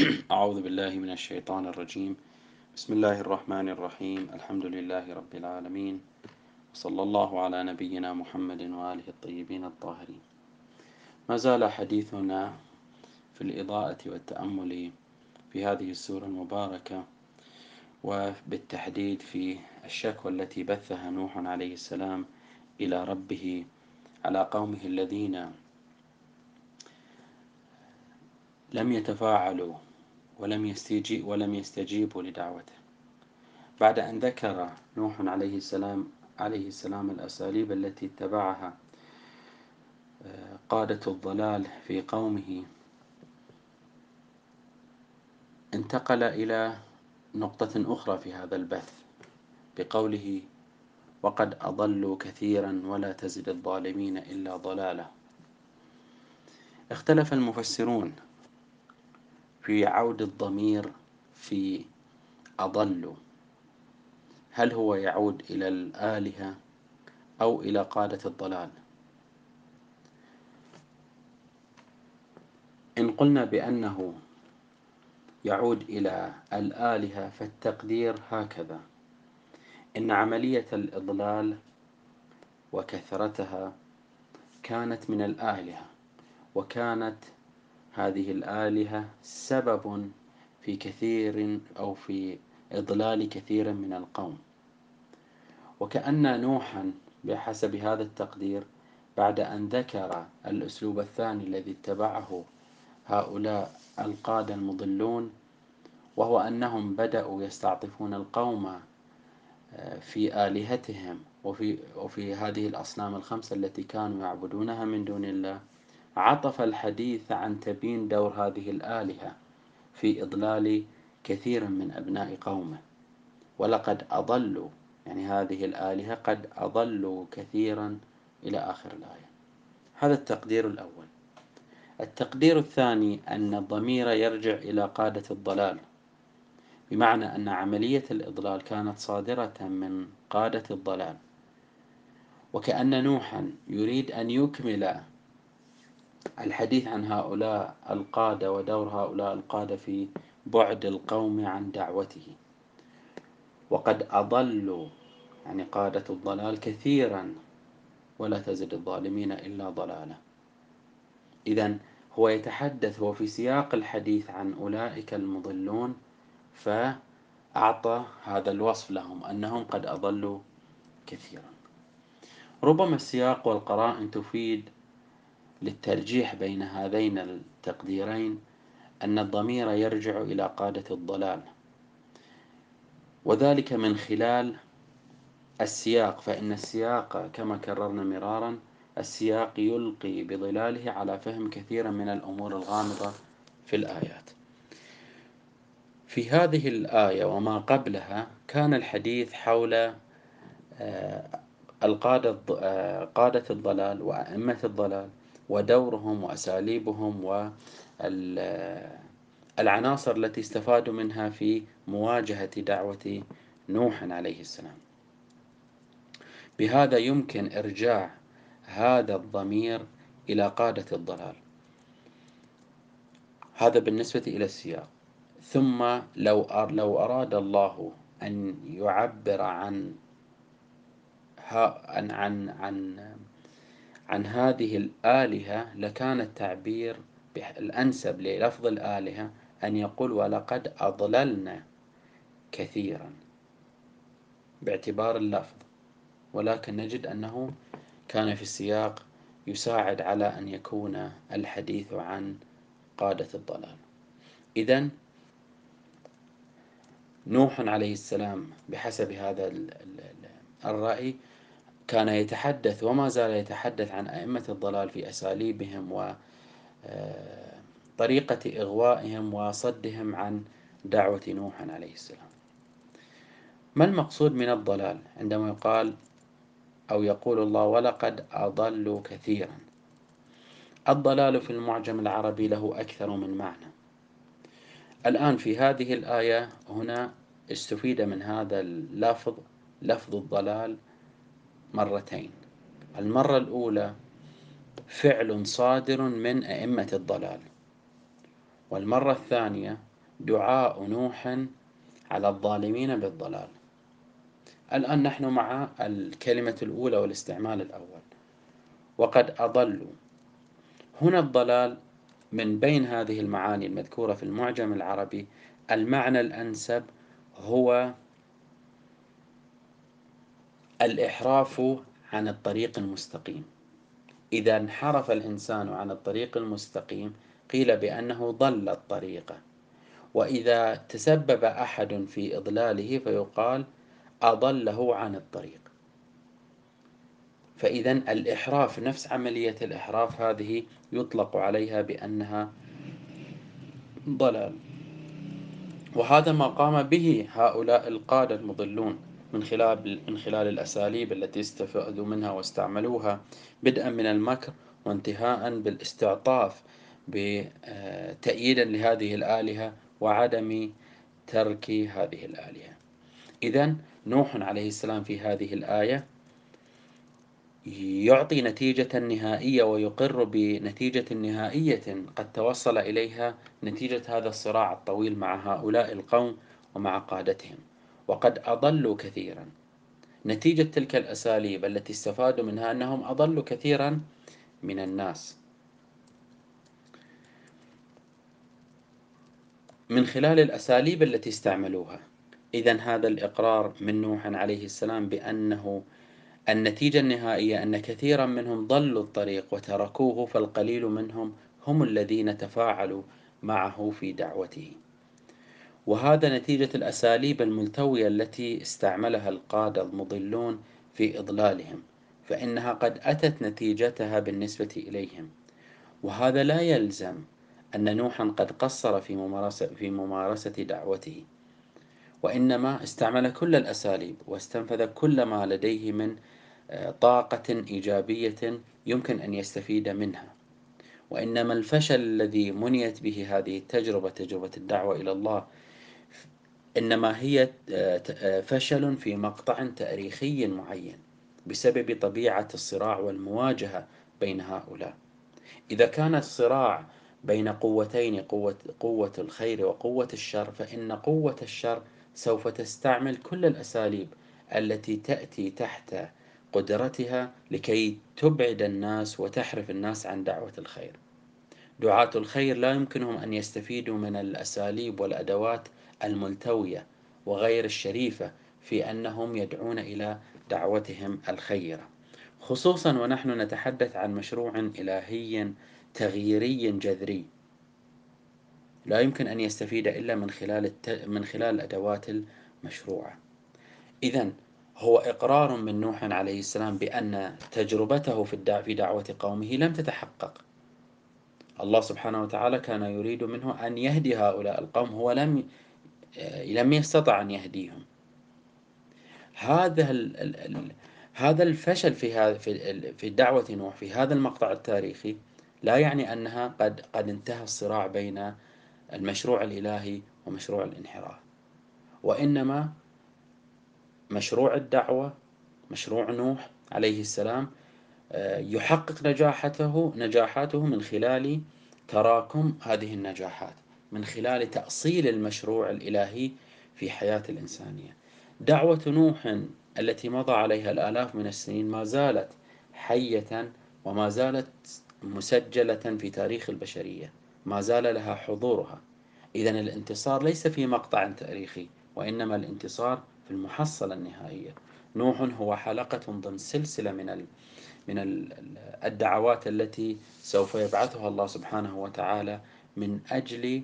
أعوذ بالله من الشيطان الرجيم. بسم الله الرحمن الرحيم. الحمد لله رب العالمين. وصلى الله على نبينا محمد وآله الطيبين الطاهرين. ما زال حديثنا في الإضاءة والتأمل في هذه السورة المباركة وبالتحديد في الشكوى التي بثها نوح عليه السلام إلى ربه على قومه الذين لم يتفاعلوا ولم يستجيب ولم يستجيبوا لدعوته. بعد أن ذكر نوح عليه السلام عليه السلام الأساليب التي اتبعها آه، قادة الضلال في قومه انتقل إلى نقطة أخرى في هذا البث بقوله وقد أضلوا كثيرا ولا تزد الظالمين إلا ضلالا. اختلف المفسرون في عود الضمير في أضل. هل هو يعود إلى الآلهة أو إلى قادة الضلال؟ إن قلنا بأنه يعود إلى الآلهة فالتقدير هكذا. إن عملية الإضلال وكثرتها كانت من الآلهة وكانت هذه الآلهة سبب في كثير أو في إضلال كثير من القوم. وكأن نوحا بحسب هذا التقدير بعد أن ذكر الأسلوب الثاني الذي اتبعه هؤلاء القادة المضلون وهو أنهم بدأوا يستعطفون القوم آه، في آلهتهم وفي, وفي هذه الأصنام الخمسة التي كانوا يعبدونها من دون الله. عطف الحديث عن تبين دور هذه الآلهة في إضلال كثير من أبناء قومه. ولقد أضلوا يعني هذه الآلهة قد أضلوا كثيرا إلى آخر الآية. هذا التقدير الأول. التقدير الثاني أن الضمير يرجع إلى قادة الضلال بمعنى أن عملية الإضلال كانت صادرة من قادة الضلال. وكأن نوحا يريد أن يكمل الحديث عن هؤلاء القادة ودور هؤلاء القادة في بعد القوم عن دعوته. وقد أضلوا يعني قادة الضلال كثيرا ولا تزد الظالمين إلا ضلالا. إذا هو يتحدث هو في سياق الحديث عن أولئك المضلون فأعطى هذا الوصف لهم أنهم قد أضلوا كثيرا. ربما السياق والقرائن تفيد للترجيح بين هذين التقديرين أن الضمير يرجع إلى قادة الضلال. وذلك من خلال السياق فإن السياق كما كررنا مرارا السياق يلقي بظلاله على فهم كثيرا من الأمور الغامضة في الآيات. في هذه الآية وما قبلها كان الحديث حول آه، القادة آه، قادة الضلال وأئمة الضلال. ودورهم وأساليبهم والعناصر التي استفادوا منها في مواجهة دعوة نوح عليه السلام. بهذا يمكن إرجاع هذا الضمير إلى قادة الضلال. هذا بالنسبة إلى السياق. ثم لو لو أراد الله أن يعبر عن عن عن عن عن هذه الآلهة لكان التعبير الأنسب للفظ الآلهة أن يقول ولقد أضللنا كثيرا. باعتبار اللفظ. ولكن نجد أنه كان في السياق يساعد على أن يكون الحديث عن قادة الضلال. إذا نوح عليه السلام بحسب هذا الرأي كان يتحدث وما زال يتحدث عن أئمة الضلال في أساليبهم وطريقة آه، إغوائهم وصدهم عن دعوة نوح عليه السلام. ما المقصود من الضلال؟ عندما يقال أو يقول الله ولقد أضلوا كثيرا الضلال في المعجم العربي له أكثر من معنى. الآن في هذه الآية هنا استفيد من هذا اللفظ لفظ الضلال مرتين. المرة الأولى فعل صادر من أئمة الضلال. والمرة الثانية دعاء نوح على الظالمين بالضلال. الآن نحن مع الكلمة الأولى والاستعمال الأول. وقد أضلوا هنا الضلال من بين هذه المعاني المذكورة في المعجم العربي المعنى الأنسب هو الإحراف عن الطريق المستقيم. إذا انحرف الإنسان عن الطريق المستقيم قيل بأنه ضل الطريقة وإذا تسبب أحد في إضلاله فيقال أضله عن الطريق. فإذا الإحراف نفس عملية الإحراف هذه يطلق عليها بأنها ضلال. وهذا ما قام به هؤلاء القادة المضلون. من خلال من خلال الأساليب التي استفادوا منها واستعملوها بدءا من المكر وانتهاء بالاستعطاف بتأييدا لهذه الآلهة وعدم ترك هذه الآلهة. إذا نوح عليه السلام في هذه الآية يعطي نتيجة نهائية ويقر بنتيجة نهائية قد توصل إليها نتيجة هذا الصراع الطويل مع هؤلاء القوم ومع قادتهم. وقد أضلوا كثيرا. نتيجة تلك الأساليب التي استفادوا منها أنهم أضلوا كثيرا من الناس. من خلال الأساليب التي استعملوها إذا هذا الإقرار من نوح عليه السلام بأنه النتيجة النهائية أن كثيرا منهم ضلوا الطريق وتركوه فالقليل منهم هم الذين تفاعلوا معه في دعوته. وهذا نتيجة الأساليب الملتوية التي استعملها القادة المضلون في إضلالهم فإنها قد أتت نتيجتها بالنسبة إليهم. وهذا لا يلزم أن نوحا قد قصر في ممارسة, في ممارسة دعوته وإنما استعمل كل الأساليب واستنفذ كل ما لديه من آه، طاقة إيجابية يمكن أن يستفيد منها. وإنما الفشل الذي منيت به هذه التجربة تجربة الدعوة إلى الله إنما هي آه، آه، فشل في مقطع تاريخي معين بسبب طبيعة الصراع والمواجهة بين هؤلاء. إذا كان الصراع بين قوتين قوة, قوة الخير وقوة الشر فإن قوة الشر سوف تستعمل كل الأساليب التي تأتي تحت قدرتها لكي تبعد الناس وتحرف الناس عن دعوة الخير. دعاة الخير لا يمكنهم أن يستفيدوا من الأساليب والأدوات الملتوية وغير الشريفة في أنهم يدعون إلى دعوتهم الخيرة. خصوصا ونحن نتحدث عن مشروع إلهي تغييري جذري. لا يمكن أن يستفيد إلا من خلال الت... من خلال الأدوات المشروعة إذا هو إقرار من نوح عليه السلام بأن تجربته في الدع... في دعوة قومه لم تتحقق. الله سبحانه وتعالى كان يريد منه أن يهدي هؤلاء القوم هو لم لم يستطع أن يهديهم. هذا ال... ال... هذا الفشل في هذا في في دعوة نوح في هذا المقطع التاريخي لا يعني أنها قد قد انتهى الصراع بين المشروع الإلهي ومشروع الانحراف وإنما مشروع الدعوة مشروع نوح عليه السلام آه، يحقق نجاحته نجاحاته من خلال تراكم هذه النجاحات. من خلال تأصيل المشروع الإلهي في حياة الإنسانية. دعوة نوح التي مضى عليها الآلاف من السنين ما زالت حية وما زالت مسجلة في تاريخ البشرية. ما زال لها حضورها. إذا الانتصار ليس في مقطع تاريخي وإنما الانتصار في المحصلة النهائية. نوح هو حلقة ضمن سلسلة من من الدعوات التي سوف يبعثها الله سبحانه وتعالى من أجل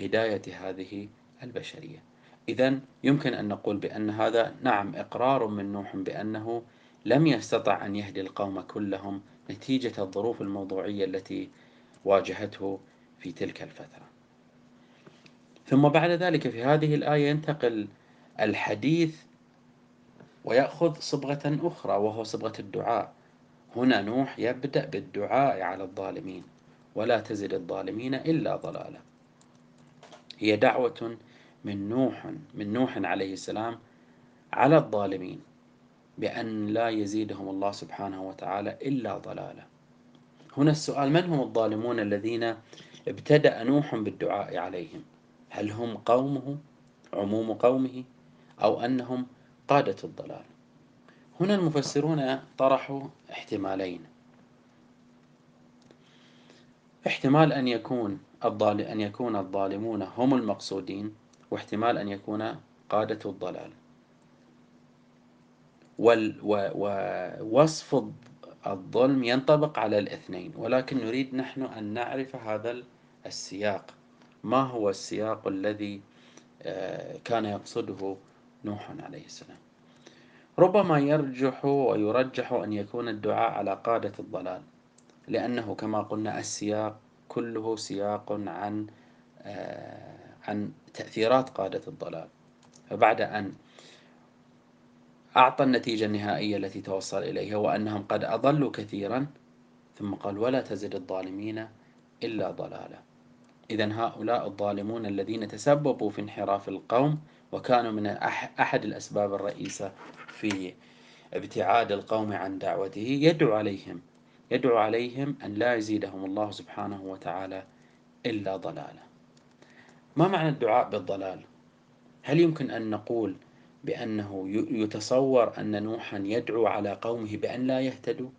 هداية هذه البشرية. إذا يمكن أن نقول بأن هذا نعم إقرار من نوح بأنه لم يستطع أن يهدي القوم كلهم نتيجة الظروف الموضوعية التي واجهته في تلك الفترة. ثم بعد ذلك في هذه الآية ينتقل الحديث ويأخذ صبغة أخرى وهو صبغة الدعاء. هنا نوح يبدأ بالدعاء على الظالمين. ولا تزد الظالمين إلا ضلالا. هي دعوة من نوح من نوح عليه السلام على الظالمين بأن لا يزيدهم الله سبحانه وتعالى إلا ضلالا. هنا السؤال من هم الظالمون الذين ابتدأ نوح بالدعاء عليهم؟ هل هم قومه عموم قومه أو أنهم قادة الضلال؟ هنا المفسرون طرحوا احتمالين. احتمال أن يكون الضال أن يكون الظالمون هم المقصودين واحتمال أن يكون قادة الضلال. ووصف الظلم ينطبق على الاثنين ولكن نريد نحن أن نعرف هذا السياق. ما هو السياق الذي آه، كان يقصده نوح عليه السلام؟ ربما يرجح ويرجح أن يكون الدعاء على قادة الضلال. لأنه كما قلنا السياق كله سياق عن آه، عن تأثيرات قادة الضلال. فبعد أن أعطى النتيجة النهائية التي توصل إليها وأنهم قد أضلوا كثيرا ثم قال ولا تزد الظالمين إلا ضلالا. إذا هؤلاء الظالمون الذين تسببوا في انحراف القوم وكانوا من أحد الأسباب الرئيسة في ابتعاد القوم عن دعوته يدعو عليهم يدعو عليهم أن لا يزيدهم الله سبحانه وتعالى إلا ضلالا. ما معنى الدعاء بالضلال؟ هل يمكن أن نقول بأنه يتصور أن نوحا يدعو على قومه بأن لا يهتدوا؟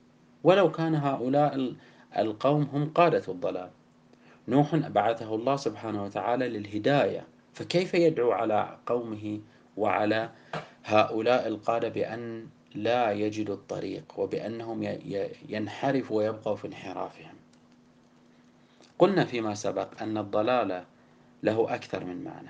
ولو كان هؤلاء القوم هم قادة الضلال. نوح بعثه الله سبحانه وتعالى للهداية فكيف يدعو على قومه وعلى هؤلاء القادة بأن لا يجدوا الطريق وبأنهم ينحرفوا ويبقوا في انحرافهم. قلنا فيما سبق أن الضلال له أكثر من معنى.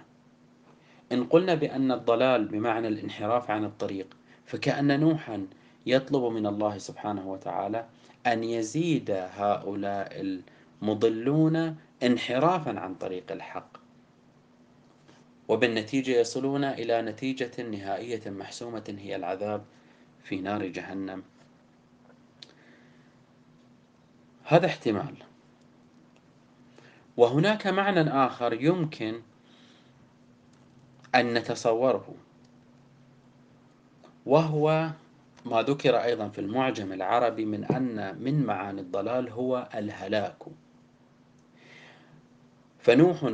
إن قلنا بأن الضلال بمعنى الانحراف عن الطريق فكأن نوحا يطلب من الله سبحانه وتعالى أن يزيد هؤلاء المضلون انحرافا عن طريق الحق وبالنتيجة يصلون إلى نتيجة نهائية محسومة هي العذاب في نار جهنم. هذا احتمال. وهناك معنى آخر يمكن أن نتصوره وهو ما ذكر أيضا في المعجم العربي من أن من معاني الضلال هو الهلاك. فنوح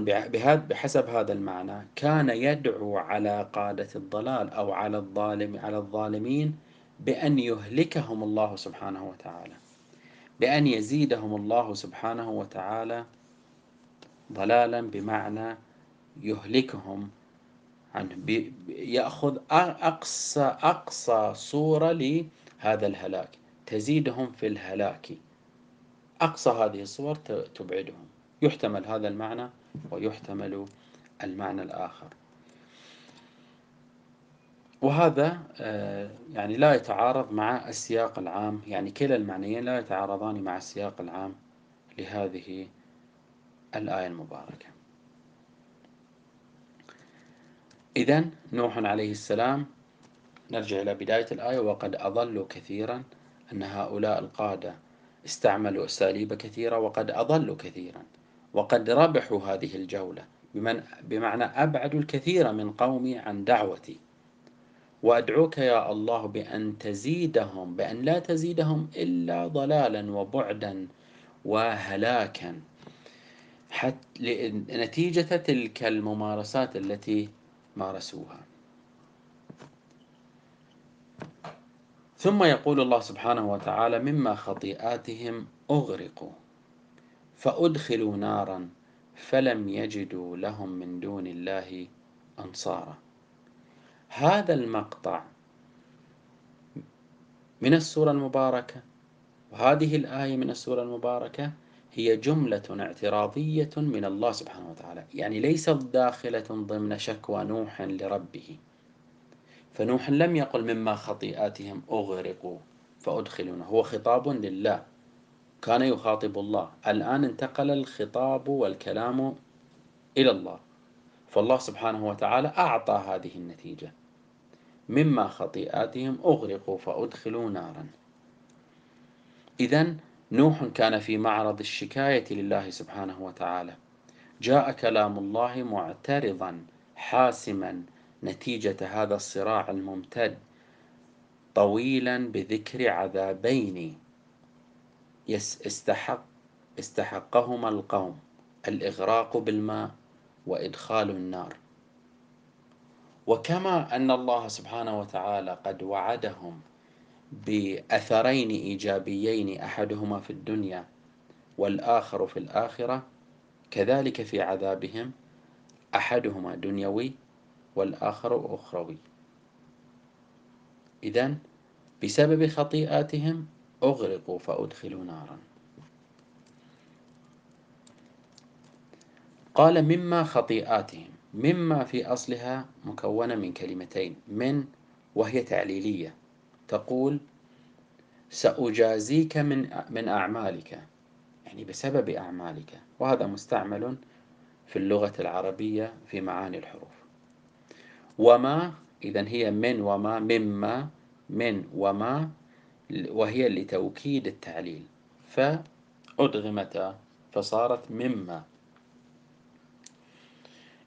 بحسب هذا المعنى كان يدعو على قادة الضلال أو على الظالم على الظالمين بأن يهلكهم الله سبحانه وتعالى. بأن يزيدهم الله سبحانه وتعالى ضلالا بمعنى يهلكهم عنه. يأخذ أقصى أقصى صورة لهذا الهلاك. تزيدهم في الهلاك. أقصى هذه الصور تبعدهم. يحتمل هذا المعنى ويحتمل المعنى الآخر. وهذا آه، يعني لا يتعارض مع السياق العام يعني كلا المعنيين لا يتعارضان مع السياق العام لهذه الآية المباركة. إذا نوح عليه السلام نرجع إلى بداية الآية وقد أضلوا كثيرا أن هؤلاء القادة استعملوا أساليب كثيرة وقد أضلوا كثيرا وقد ربحوا هذه الجولة بمعنى أبعدوا الكثير من قومي عن دعوتي. وأدعوك يا الله بأن تزيدهم بأن لا تزيدهم إلا ضلالا وبعدا وهلاكا. حتى نتيجة تلك الممارسات التي مارسوها. ثم يقول الله سبحانه وتعالى مما خطيئاتهم أغرقوا فأدخلوا نارا فلم يجدوا لهم من دون الله أنصارا. هذا المقطع من السورة المباركة وهذه الآية من السورة المباركة هي جملة اعتراضية من الله سبحانه وتعالى. يعني ليست داخلة ضمن شكوى نوح لربه. فنوح لم يقل مما خطيئاتهم أغرقوا فأدخلون هو خطاب لله. كان يخاطب الله. الآن انتقل الخطاب والكلام إلى الله. فالله سبحانه وتعالى أعطى هذه النتيجة. مما خطيئاتهم أغرقوا فأدخلوا نارا. إذا نوح كان في معرض الشكاية لله سبحانه وتعالى. جاء كلام الله معترضا حاسما نتيجة هذا الصراع الممتد طويلا بذكر عذابين استحق استحقهما القوم الإغراق بالماء وإدخال النار. وكما أن الله سبحانه وتعالى قد وعدهم بأثرين إيجابيين أحدهما في الدنيا والآخر في الآخرة كذلك في عذابهم أحدهما دنيوي والآخر أخروي. إذا بسبب خطيئاتهم أغرقوا فأدخلوا نارا. قال مما خطيئاتهم. مما في أصلها مكونة من كلمتين من وهي تعليلية. تقول سأجازيك من من أعمالك. يعني بسبب أعمالك. وهذا مستعمل في اللغة العربية في معاني الحروف. وما إذا هي من وما مما من وما وهي لتوكيد التعليل. فأدغمتا فصارت مما.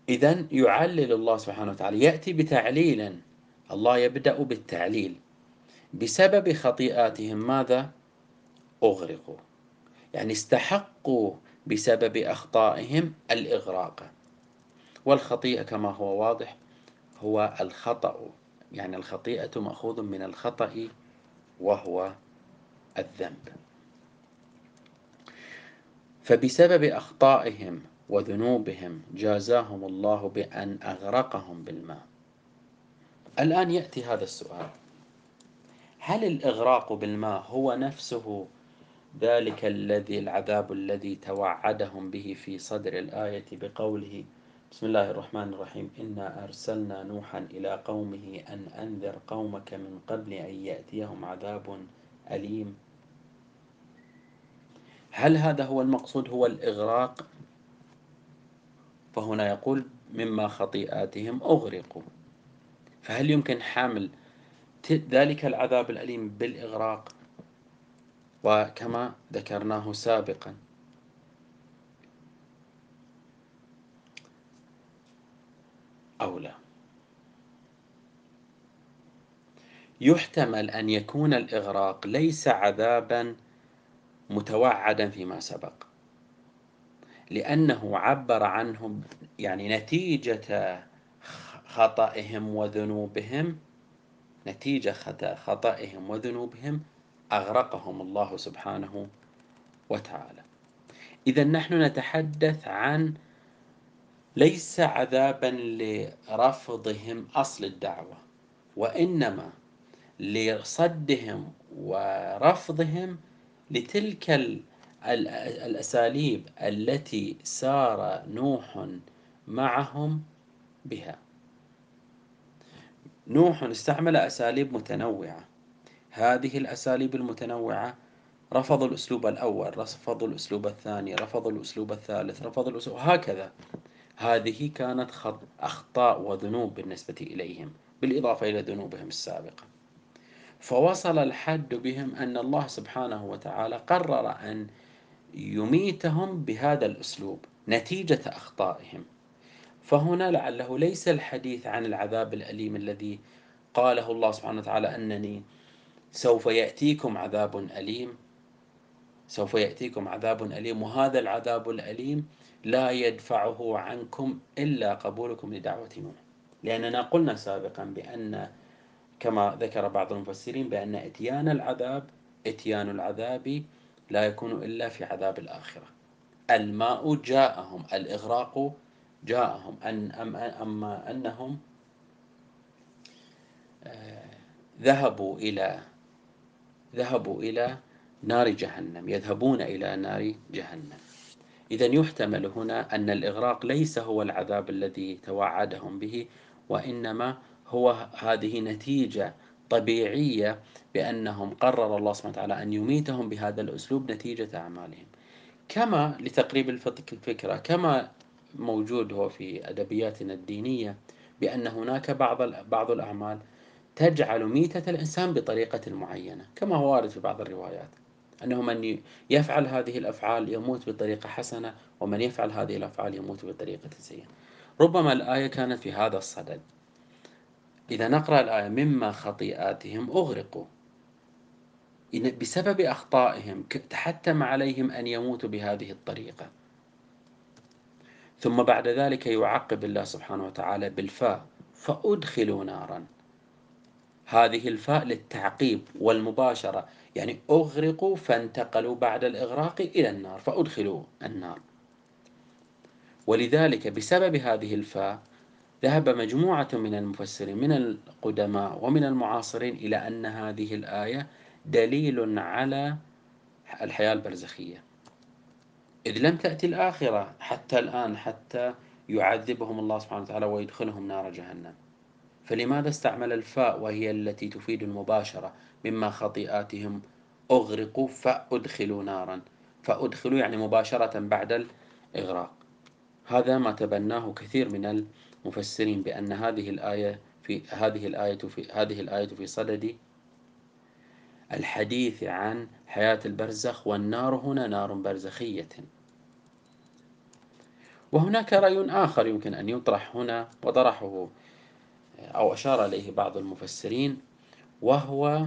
إذا يعلل الله سبحانه وتعالى يأتي بتعليل الله يبدأ بالتعليل. بسبب خطيئاتهم ماذا؟ أغرقوا. يعني استحقوا بسبب أخطائهم الإغراق. والخطيئة كما هو واضح هو الخطأ. يعني الخطيئة مأخوذ من الخطأ وهو الذنب. فبسبب أخطائهم وذنوبهم. جازاهم الله بأن أغرقهم بالماء. الآن يأتي هذا السؤال. هل الإغراق بالماء هو نفسه ذلك الذي العذاب الذي توعدهم به في صدر الآية بقوله بسم الله الرحمن الرحيم إنا أرسلنا نوحا إلى قومه أن أنذر قومك من قبل أن يأتيهم عذاب أليم هل هذا هو المقصود؟ هو الإغراق فهنا يقول مما خطيئاتهم أغرقوا. فهل يمكن حمل ذلك العذاب الأليم بالإغراق؟ وكما ذكرناه سابقا. أو لا. يحتمل أن يكون الإغراق ليس عذابا متوعدا فيما سبق. لأنه عبر عنهم يعني نتيجة خطئهم وذنوبهم نتيجة خطئهم وذنوبهم أغرقهم الله سبحانه وتعالى. إذا نحن نتحدث عن ليس عذابا لرفضهم أصل الدعوة وإنما لصدهم ورفضهم لتلك الأساليب التي سار نوح معهم بها. نوح استعمل أساليب متنوعة. هذه الأساليب المتنوعة رفضوا الأسلوب الأول رفضوا الأسلوب الثاني رفضوا الأسلوب الثالث رفضوا الأسلوب هكذا هذه كانت أخطاء وذنوب بالنسبة إليهم بالإضافة إلى ذنوبهم السابقة. فوصل الحد بهم أن الله سبحانه وتعالى قرر أن يميتهم بهذا الأسلوب نتيجة أخطائهم. فهنا لعله ليس الحديث عن العذاب الأليم الذي قاله الله سبحانه وتعالى أنني سوف يأتيكم عذاب أليم. سوف يأتيكم عذاب أليم وهذا العذاب الأليم لا يدفعه عنكم إلا قبولكم لدعوة نوح لأننا قلنا سابقا بأن كما ذكر بعض المفسرين بأن إتيان العذاب إتيان العذاب لا يكون إلا في عذاب الآخرة. الماء جاءهم الإغراق جاءهم. أن أم أما أنهم آه، ذهبوا إلى ذهبوا إلى نار جهنم يذهبون إلى نار جهنم. إذا يحتمل هنا أن الإغراق ليس هو العذاب الذي توعدهم به وإنما هو هذه نتيجة طبيعية بأنهم قرر الله سبحانه وتعالى أن يميتهم بهذا الأسلوب نتيجة أعمالهم. كما لتقريب الفكرة كما موجود هو في أدبياتنا الدينية بأن هناك بعض بعض الأعمال تجعل ميتة الإنسان بطريقة معينة كما هو وارد في بعض الروايات. أنه من يفعل هذه الأفعال يموت بطريقة حسنة ومن يفعل هذه الأفعال يموت بطريقة سيئة. ربما الآية كانت في هذا الصدد. إذا نقرأ الآية مما خطيئاتهم أغرقوا. بسبب أخطائهم تحتم عليهم أن يموتوا بهذه الطريقة. ثم بعد ذلك يعقب الله سبحانه وتعالى بالفاء فأدخلوا نارا. هذه الفاء للتعقيب والمباشرة يعني أغرقوا فانتقلوا بعد الإغراق إلى النار فأدخلوا النار. ولذلك بسبب هذه الفاء ذهب مجموعة من المفسرين من القدماء ومن المعاصرين إلى أن هذه الآية دليل على الحياة البرزخية. إذ لم تأتي الآخرة حتى الآن حتى يعذبهم الله سبحانه وتعالى ويدخلهم نار جهنم. فلماذا استعمل الفاء وهي التي تفيد المباشرة مما خطيئاتهم؟ أغرقوا فأدخلوا نارا. فأدخلوا يعني مباشرة بعد الإغراق. هذا ما تبناه كثير من المفسرين بأن هذه الآية في هذه الآية في هذه الآية في صدد الحديث عن حياة البرزخ والنار هنا نار برزخية. وهناك رأي آخر يمكن أن يطرح هنا وطرحه أو أشار إليه بعض المفسرين وهو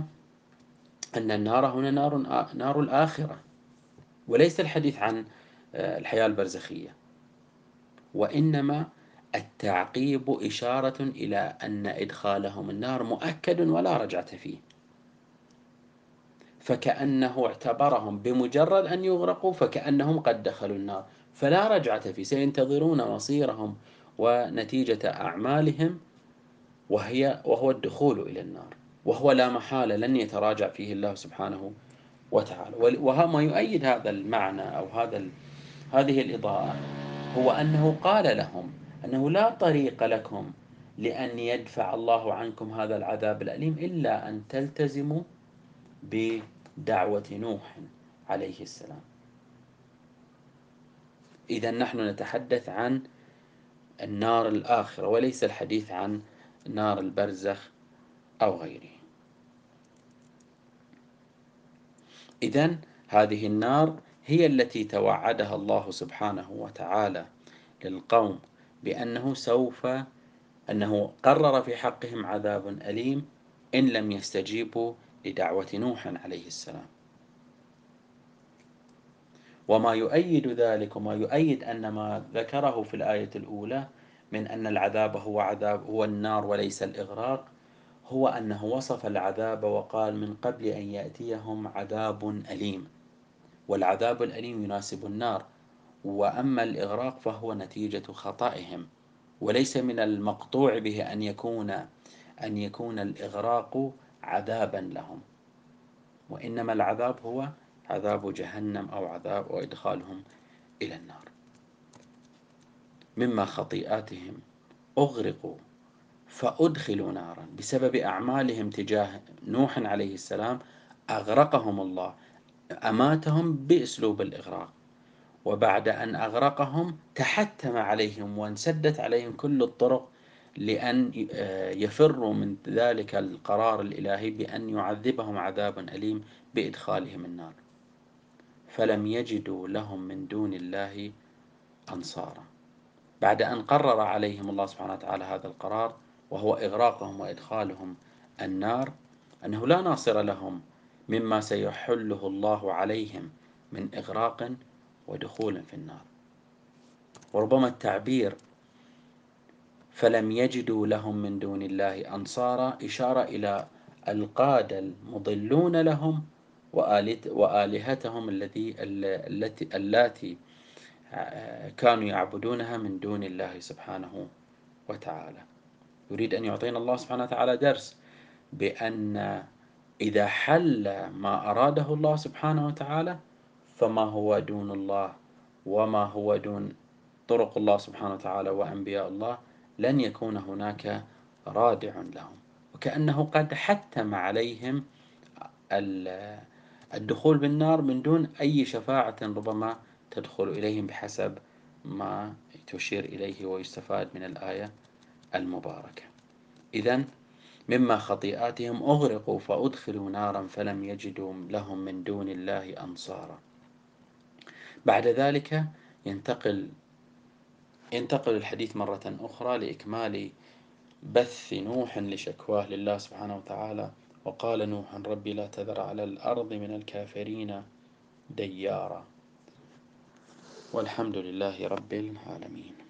أن النار هنا نار نار الآخرة وليس الحديث عن الحياة البرزخية وإنما التعقيب إشارة إلى أن إدخالهم النار مؤكد ولا رجعة فيه. فكأنه اعتبرهم بمجرد أن يغرقوا فكأنهم قد دخلوا النار. فلا رجعة فيه سينتظرون مصيرهم ونتيجة أعمالهم وهي وهو الدخول إلى النار. وهو لا محالة لن يتراجع فيه الله سبحانه وتعالى. وما يؤيد هذا المعنى أو هذا هذه الإضاءة هو أنه قال لهم أنه لا طريق لكم لأن يدفع الله عنكم هذا العذاب الأليم إلا أن تلتزموا بدعوة نوح عليه السلام. إذا نحن نتحدث عن النار الآخرة وليس الحديث عن نار البرزخ أو غيره. إذا هذه النار هي التي توعدها الله سبحانه وتعالى للقوم بأنه سوف أنه قرر في حقهم عذاب أليم إن لم يستجيبوا لدعوة نوح عليه السلام. وما يؤيد ذلك وما يؤيد أن ما ذكره في الآية الأولى من أن العذاب هو عذاب هو النار وليس الإغراق هو أنه وصف العذاب وقال من قبل أن يأتيهم عذاب أليم. والعذاب الأليم يناسب النار. وأما الإغراق فهو نتيجة خطئهم وليس من المقطوع به أن يكون أن يكون الإغراق عذابا لهم. وإنما العذاب هو عذاب جهنم أو عذاب وإدخالهم إلى النار. مما خطيئاتهم أغرقوا فأدخلوا نارا. بسبب أعمالهم تجاه نوح عليه السلام أغرقهم الله أماتهم بأسلوب الإغراق. وبعد أن أغرقهم تحتم عليهم وانسدت عليهم كل الطرق لأن آه، يفروا من ذلك القرار الإلهي بأن يعذبهم عذابا أليم بإدخالهم النار. فلم يجدوا لهم من دون الله أنصارا. بعد أن قرر عليهم الله سبحانه وتعالى هذا القرار وهو إغراقهم وإدخالهم النار أنه لا ناصر لهم مما سيحله الله عليهم من إغراق ودخول في النار. وربما التعبير فلم يجدوا لهم من دون الله أنصارا إشارة إلى القادة المضلون لهم وآلهتهم التي التي اللاتي كانوا يعبدونها من دون الله سبحانه وتعالى. يريد أن يعطينا الله سبحانه وتعالى درس بأن إذا حل ما أراده الله سبحانه وتعالى فما هو دون الله وما هو دون طرق الله سبحانه وتعالى وأنبياء الله لن يكون هناك رادع لهم. وكأنه قد حتم عليهم الدخول بالنار من دون أي شفاعة ربما تدخل إليهم بحسب ما تشير إليه ويستفاد من الآية المباركة. إذا مما خطيئاتهم أغرقوا فأدخلوا نارا فلم يجدوا لهم من دون الله أنصارا. بعد ذلك ينتقل ينتقل الحديث مرة أخرى لإكمال بث نوح لشكواه لله سبحانه وتعالى وقال نوح ربي لا تذر على الأرض من الكافرين ديارا. والحمد لله رب العالمين.